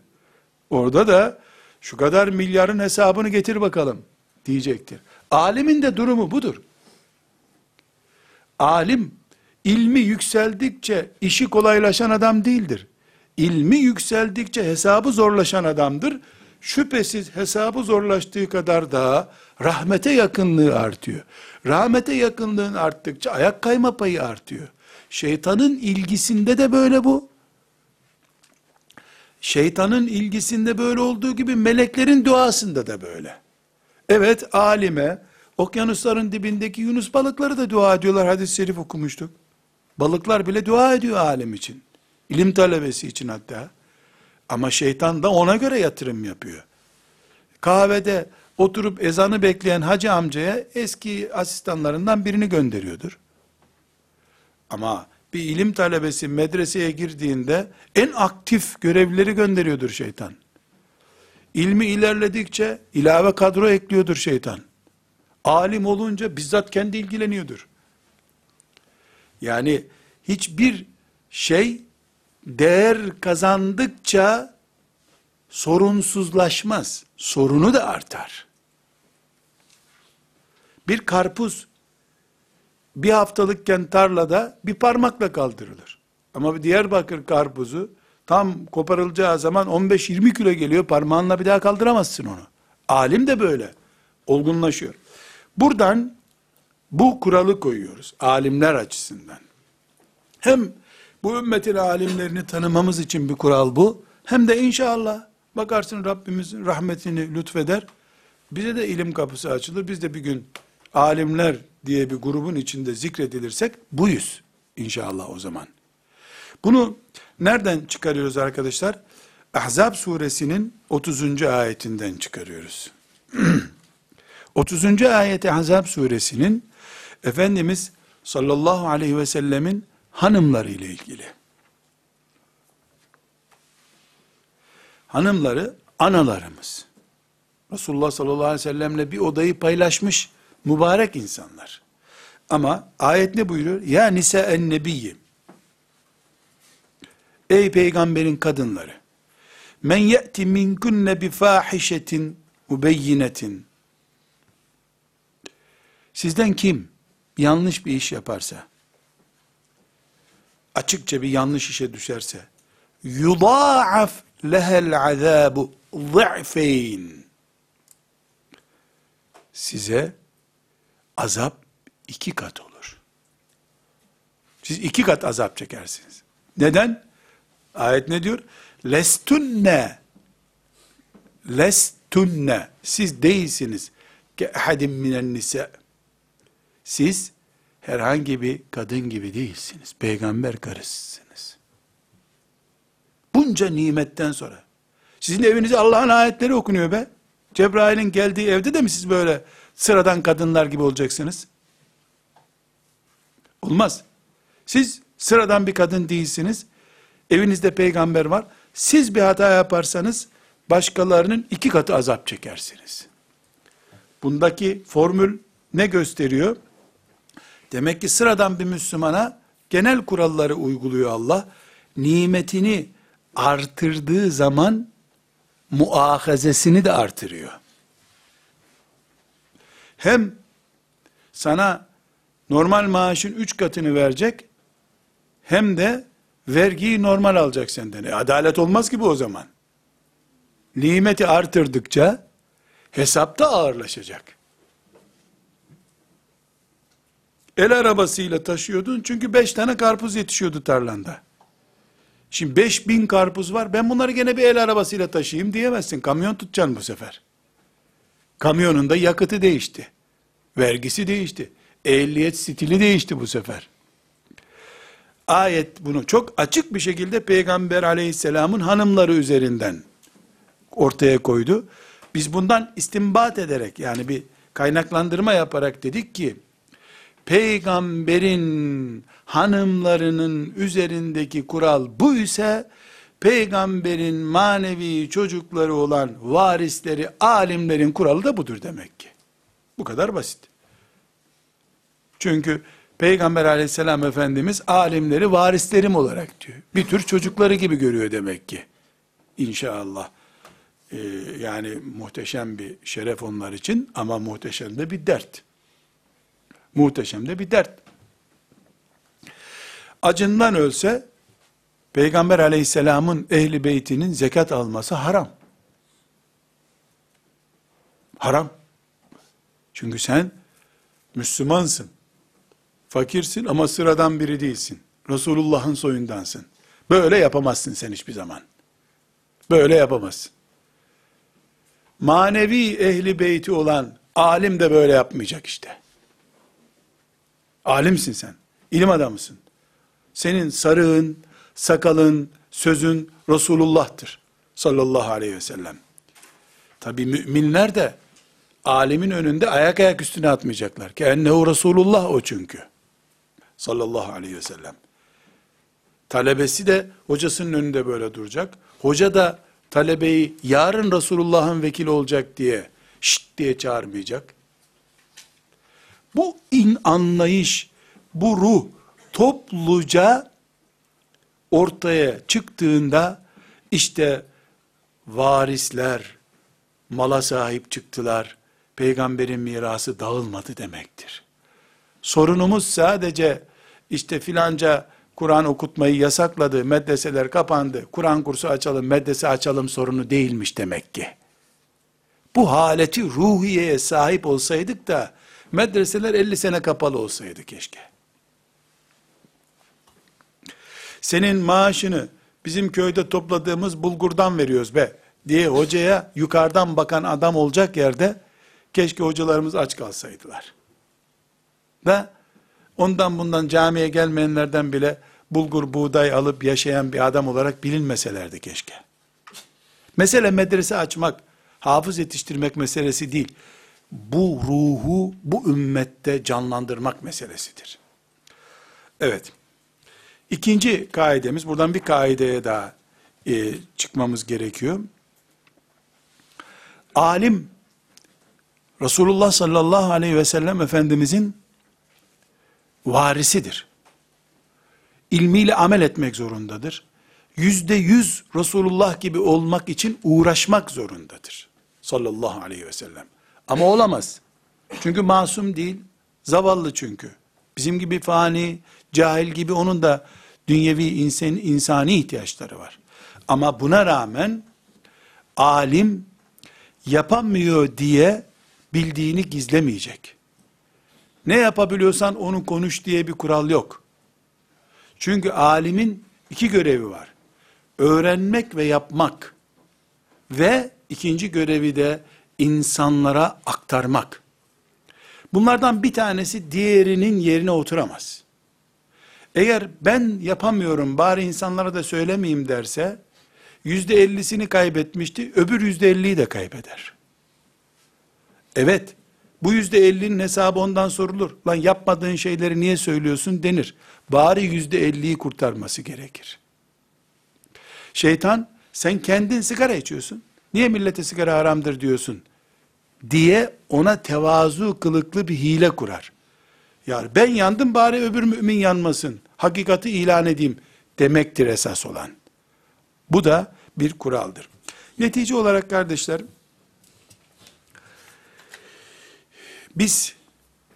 Orada da şu kadar milyarın hesabını getir bakalım diyecektir. Alimin de durumu budur. Alim ilmi yükseldikçe işi kolaylaşan adam değildir. İlmi yükseldikçe hesabı zorlaşan adamdır. Şüphesiz hesabı zorlaştığı kadar daha rahmete yakınlığı artıyor. Rahmete yakınlığın arttıkça ayak kayma payı artıyor. Şeytanın ilgisinde de böyle bu. Şeytanın ilgisinde böyle olduğu gibi meleklerin duasında da böyle. Evet alime, okyanusların dibindeki yunus balıkları da dua ediyorlar. Hadis-i şerif okumuştuk. Balıklar bile dua ediyor alim için. İlim talebesi için hatta. Ama şeytan da ona göre yatırım yapıyor. Kahvede oturup ezanı bekleyen hacı amcaya eski asistanlarından birini gönderiyordur. Ama bir ilim talebesi medreseye girdiğinde en aktif görevlileri gönderiyordur şeytan. ilmi ilerledikçe ilave kadro ekliyordur şeytan. Alim olunca bizzat kendi ilgileniyordur. Yani hiçbir şey değer kazandıkça sorunsuzlaşmaz. Sorunu da artar. Bir karpuz bir haftalıkken tarlada bir parmakla kaldırılır. Ama bir Diyarbakır karpuzu tam koparılacağı zaman 15-20 kilo geliyor. Parmağınla bir daha kaldıramazsın onu. Alim de böyle. Olgunlaşıyor. Buradan bu kuralı koyuyoruz. Alimler açısından. Hem bu ümmetin alimlerini tanımamız için bir kural bu. Hem de inşallah bakarsın Rabbimizin rahmetini lütfeder. Bize de ilim kapısı açılır. Biz de bir gün alimler diye bir grubun içinde zikredilirsek buyuz inşallah o zaman. Bunu nereden çıkarıyoruz arkadaşlar? Ahzab suresinin 30. ayetinden çıkarıyoruz. 30. ayeti Ahzab suresinin Efendimiz sallallahu aleyhi ve sellemin hanımları ile ilgili. Hanımları analarımız. Resulullah sallallahu aleyhi ve sellemle bir odayı paylaşmış mübarek insanlar. Ama ayet ne buyuruyor? Ya nisa en nebiyyi. Ey peygamberin kadınları. Men ye'ti minkunne bi fahişetin mübeyyinetin. Sizden kim yanlış bir iş yaparsa, açıkça bir yanlış işe düşerse, yudâaf lehel azâbu zı'feyn. Size azap iki kat olur. Siz iki kat azap çekersiniz. Neden? Ayet ne diyor? Lestunne lestunne siz değilsiniz ke ehadim minen nisa siz herhangi bir kadın gibi değilsiniz. Peygamber karısısınız. Bunca nimetten sonra. Sizin evinize Allah'ın ayetleri okunuyor be. Cebrail'in geldiği evde de mi siz böyle sıradan kadınlar gibi olacaksınız? Olmaz. Siz sıradan bir kadın değilsiniz. Evinizde peygamber var. Siz bir hata yaparsanız başkalarının iki katı azap çekersiniz. Bundaki formül ne gösteriyor? Demek ki sıradan bir Müslümana genel kuralları uyguluyor Allah. Nimetini artırdığı zaman muahazesini de artırıyor. Hem sana normal maaşın üç katını verecek, hem de vergiyi normal alacak senden. E, adalet olmaz gibi o zaman. Nimeti artırdıkça hesapta ağırlaşacak. El arabasıyla taşıyordun çünkü beş tane karpuz yetişiyordu tarlanda. Şimdi beş bin karpuz var ben bunları gene bir el arabasıyla taşıyayım diyemezsin. Kamyon tutacaksın bu sefer. Kamyonun da yakıtı değişti. Vergisi değişti. Ehliyet stili değişti bu sefer. Ayet bunu çok açık bir şekilde Peygamber aleyhisselamın hanımları üzerinden ortaya koydu. Biz bundan istimbat ederek yani bir kaynaklandırma yaparak dedik ki peygamberin hanımlarının üzerindeki kural bu ise peygamberin manevi çocukları olan varisleri, alimlerin kuralı da budur demek ki. Bu kadar basit. Çünkü Peygamber aleyhisselam efendimiz alimleri varislerim olarak diyor. Bir tür çocukları gibi görüyor demek ki. İnşallah. Ee, yani muhteşem bir şeref onlar için ama muhteşem de bir dert. Muhteşem de bir dert. Acından ölse Peygamber aleyhisselamın ehli beytinin zekat alması haram. Haram. Çünkü sen Müslümansın. Fakirsin ama sıradan biri değilsin. Resulullah'ın soyundansın. Böyle yapamazsın sen hiçbir zaman. Böyle yapamazsın. Manevi ehli beyti olan alim de böyle yapmayacak işte. Alimsin sen. İlim adamısın. Senin sarığın, sakalın, sözün Resulullah'tır. Sallallahu aleyhi ve sellem. Tabi müminler de alimin önünde ayak ayak üstüne atmayacaklar. Ki ennehu Resulullah o çünkü. Sallallahu aleyhi ve sellem. Talebesi de hocasının önünde böyle duracak. Hoca da talebeyi yarın Resulullah'ın vekili olacak diye şşt diye çağırmayacak. Bu in anlayış, bu ruh topluca ortaya çıktığında işte varisler mala sahip çıktılar. Peygamberin mirası dağılmadı demektir. Sorunumuz sadece işte filanca Kur'an okutmayı yasakladı, medreseler kapandı, Kur'an kursu açalım, medrese açalım sorunu değilmiş demek ki. Bu haleti ruhiyeye sahip olsaydık da medreseler 50 sene kapalı olsaydı keşke. Senin maaşını bizim köyde topladığımız bulgurdan veriyoruz be diye hocaya yukarıdan bakan adam olacak yerde keşke hocalarımız aç kalsaydılar. Ve ondan bundan camiye gelmeyenlerden bile bulgur buğday alıp yaşayan bir adam olarak bilinmeselerdi keşke. Mesele medrese açmak, hafız yetiştirmek meselesi değil. Bu ruhu bu ümmette canlandırmak meselesidir. Evet. İkinci kaidemiz, buradan bir kaideye daha e, çıkmamız gerekiyor. Alim, Resulullah sallallahu aleyhi ve sellem Efendimizin varisidir. İlmiyle amel etmek zorundadır. Yüzde yüz Resulullah gibi olmak için uğraşmak zorundadır. Sallallahu aleyhi ve sellem. Ama olamaz. Çünkü masum değil, zavallı çünkü. Bizim gibi fani, cahil gibi onun da dünyevi insan, insani ihtiyaçları var. Ama buna rağmen alim yapamıyor diye bildiğini gizlemeyecek. Ne yapabiliyorsan onu konuş diye bir kural yok. Çünkü alimin iki görevi var. Öğrenmek ve yapmak. Ve ikinci görevi de insanlara aktarmak. Bunlardan bir tanesi diğerinin yerine oturamaz. Eğer ben yapamıyorum bari insanlara da söylemeyeyim derse, yüzde ellisini kaybetmişti, öbür yüzde elliyi de kaybeder. Evet, bu yüzde ellinin hesabı ondan sorulur. Lan yapmadığın şeyleri niye söylüyorsun denir. Bari yüzde elliyi kurtarması gerekir. Şeytan, sen kendin sigara içiyorsun. Niye millete sigara haramdır diyorsun? Diye ona tevazu kılıklı bir hile kurar. Yani ben yandım bari öbür mümin yanmasın. Hakikati ilan edeyim demektir esas olan. Bu da bir kuraldır. Netice olarak kardeşler, biz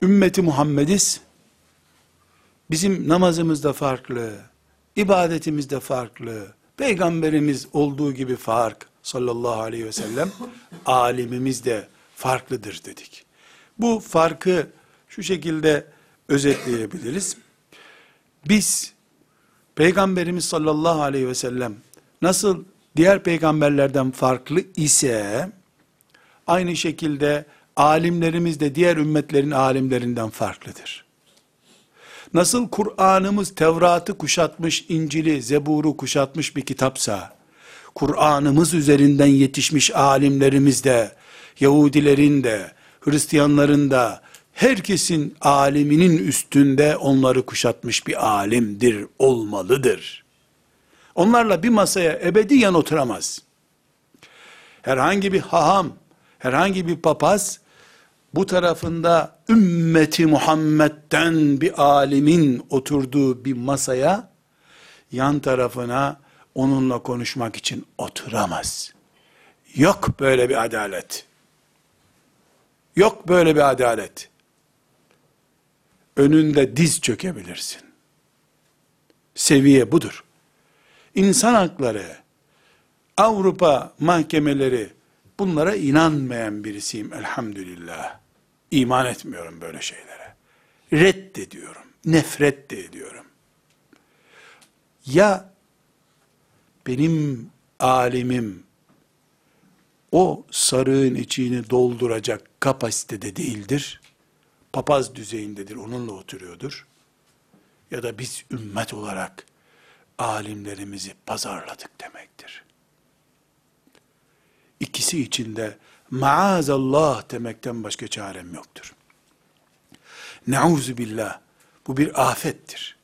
ümmeti Muhammediz. Bizim namazımız da farklı, ibadetimiz de farklı. Peygamberimiz olduğu gibi fark sallallahu aleyhi ve sellem alimimiz de farklıdır dedik. Bu farkı şu şekilde özetleyebiliriz. Biz Peygamberimiz sallallahu aleyhi ve sellem nasıl diğer peygamberlerden farklı ise aynı şekilde alimlerimiz de diğer ümmetlerin alimlerinden farklıdır. Nasıl Kur'an'ımız Tevrat'ı kuşatmış, İncil'i, Zebur'u kuşatmış bir kitapsa, Kur'an'ımız üzerinden yetişmiş alimlerimiz de, Yahudilerin de, Hristiyanların da, herkesin aliminin üstünde onları kuşatmış bir alimdir, olmalıdır. Onlarla bir masaya ebediyen oturamaz. Herhangi bir haham, herhangi bir papaz, bu tarafında ümmeti Muhammed'den bir alimin oturduğu bir masaya, yan tarafına onunla konuşmak için oturamaz. Yok böyle bir adalet. Yok böyle bir adalet. Önünde diz çökebilirsin. Seviye budur. İnsan hakları, Avrupa mahkemeleri bunlara inanmayan birisiyim elhamdülillah. İman etmiyorum böyle şeylere. Reddediyorum. Nefret de ediyorum. Ya benim alimim o sarığın içini dolduracak kapasitede değildir. Papaz düzeyindedir, onunla oturuyordur. Ya da biz ümmet olarak alimlerimizi pazarladık demektir. İkisi içinde maazallah demekten başka çarem yoktur. Nauzu billah. Bu bir afettir.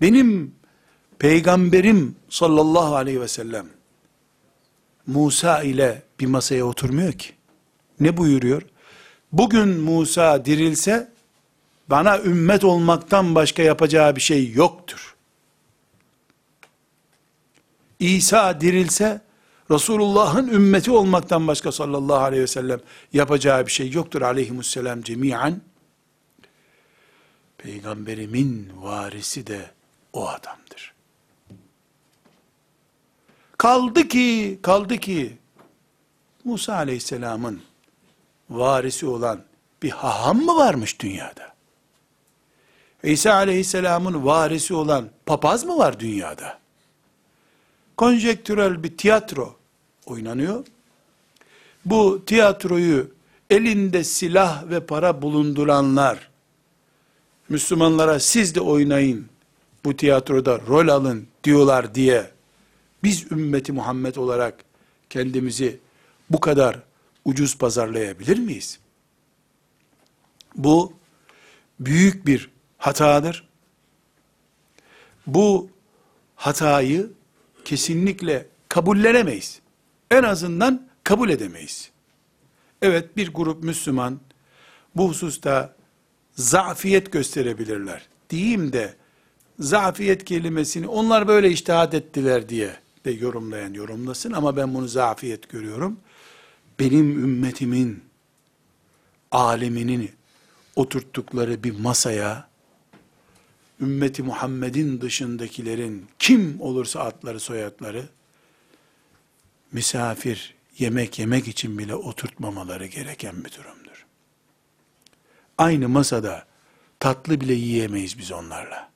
Benim peygamberim sallallahu aleyhi ve sellem Musa ile bir masaya oturmuyor ki. Ne buyuruyor? Bugün Musa dirilse bana ümmet olmaktan başka yapacağı bir şey yoktur. İsa dirilse Resulullah'ın ümmeti olmaktan başka sallallahu aleyhi ve sellem yapacağı bir şey yoktur aleyhimusselam cemiyen. Peygamberimin varisi de o adamdır. Kaldı ki, kaldı ki Musa aleyhisselamın varisi olan bir haham mı varmış dünyada? İsa aleyhisselamın varisi olan papaz mı var dünyada? Konjektürel bir tiyatro oynanıyor. Bu tiyatroyu elinde silah ve para bulunduranlar, Müslümanlara siz de oynayın, bu tiyatroda rol alın diyorlar diye, biz ümmeti Muhammed olarak kendimizi bu kadar ucuz pazarlayabilir miyiz? Bu büyük bir hatadır. Bu hatayı kesinlikle kabullenemeyiz. En azından kabul edemeyiz. Evet bir grup Müslüman bu hususta zafiyet gösterebilirler. Diyeyim de zafiyet kelimesini onlar böyle iştihat ettiler diye de yorumlayan yorumlasın ama ben bunu zafiyet görüyorum. Benim ümmetimin aleminin oturttukları bir masaya ümmeti Muhammed'in dışındakilerin kim olursa adları soyadları misafir yemek yemek için bile oturtmamaları gereken bir durumdur. Aynı masada tatlı bile yiyemeyiz biz onlarla.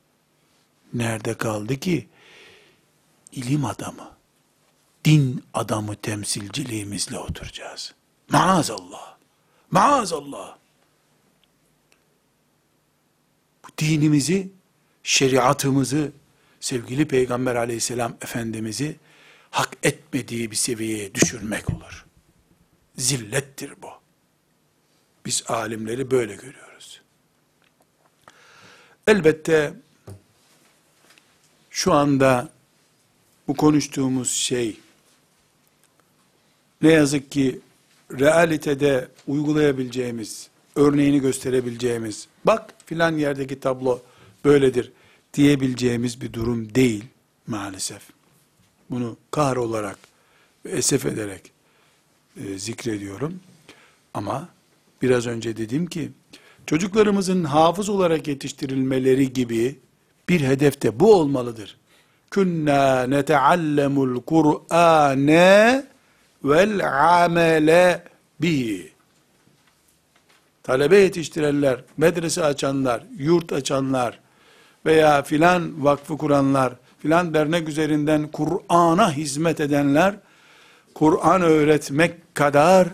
Nerede kaldı ki ilim adamı, din adamı temsilciliğimizle oturacağız. Maazallah. Maazallah. Bu dinimizi, şeriatımızı, sevgili Peygamber aleyhisselam Efendimiz'i hak etmediği bir seviyeye düşürmek olur. Zillettir bu. Biz alimleri böyle görüyoruz. Elbette şu anda bu konuştuğumuz şey ne yazık ki realitede uygulayabileceğimiz, örneğini gösterebileceğimiz, bak filan yerdeki tablo böyledir diyebileceğimiz bir durum değil maalesef. Bunu kahır olarak esef ederek e, zikrediyorum. Ama biraz önce dedim ki, çocuklarımızın hafız olarak yetiştirilmeleri gibi bir hedef de bu olmalıdır. Künna neteallemul Kur'ane vel amele bihi. Talebe yetiştirenler, medrese açanlar, yurt açanlar veya filan vakfı kuranlar, filan dernek üzerinden Kur'an'a hizmet edenler, Kur'an öğretmek kadar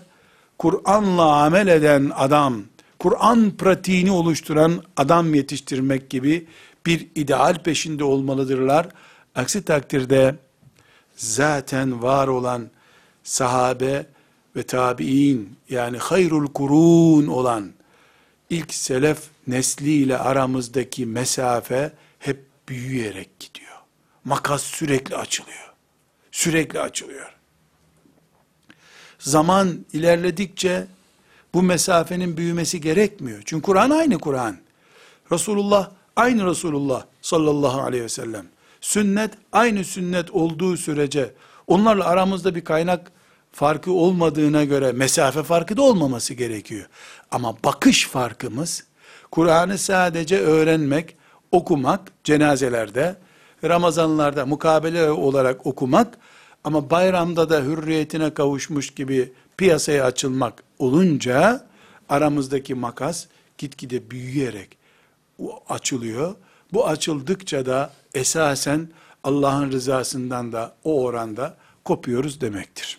Kur'an'la amel eden adam, Kur'an pratiğini oluşturan adam yetiştirmek gibi bir ideal peşinde olmalıdırlar. Aksi takdirde zaten var olan sahabe ve tabi'in yani hayrul kurun olan ilk selef nesliyle aramızdaki mesafe hep büyüyerek gidiyor. Makas sürekli açılıyor. Sürekli açılıyor. Zaman ilerledikçe bu mesafenin büyümesi gerekmiyor. Çünkü Kur'an aynı Kur'an. Resulullah aynı Resulullah sallallahu aleyhi ve sellem. Sünnet aynı sünnet olduğu sürece onlarla aramızda bir kaynak farkı olmadığına göre mesafe farkı da olmaması gerekiyor. Ama bakış farkımız Kur'an'ı sadece öğrenmek, okumak cenazelerde, Ramazanlarda mukabele olarak okumak ama bayramda da hürriyetine kavuşmuş gibi piyasaya açılmak olunca aramızdaki makas gitgide büyüyerek açılıyor. Bu açıldıkça da esasen Allah'ın rızasından da o oranda kopuyoruz demektir.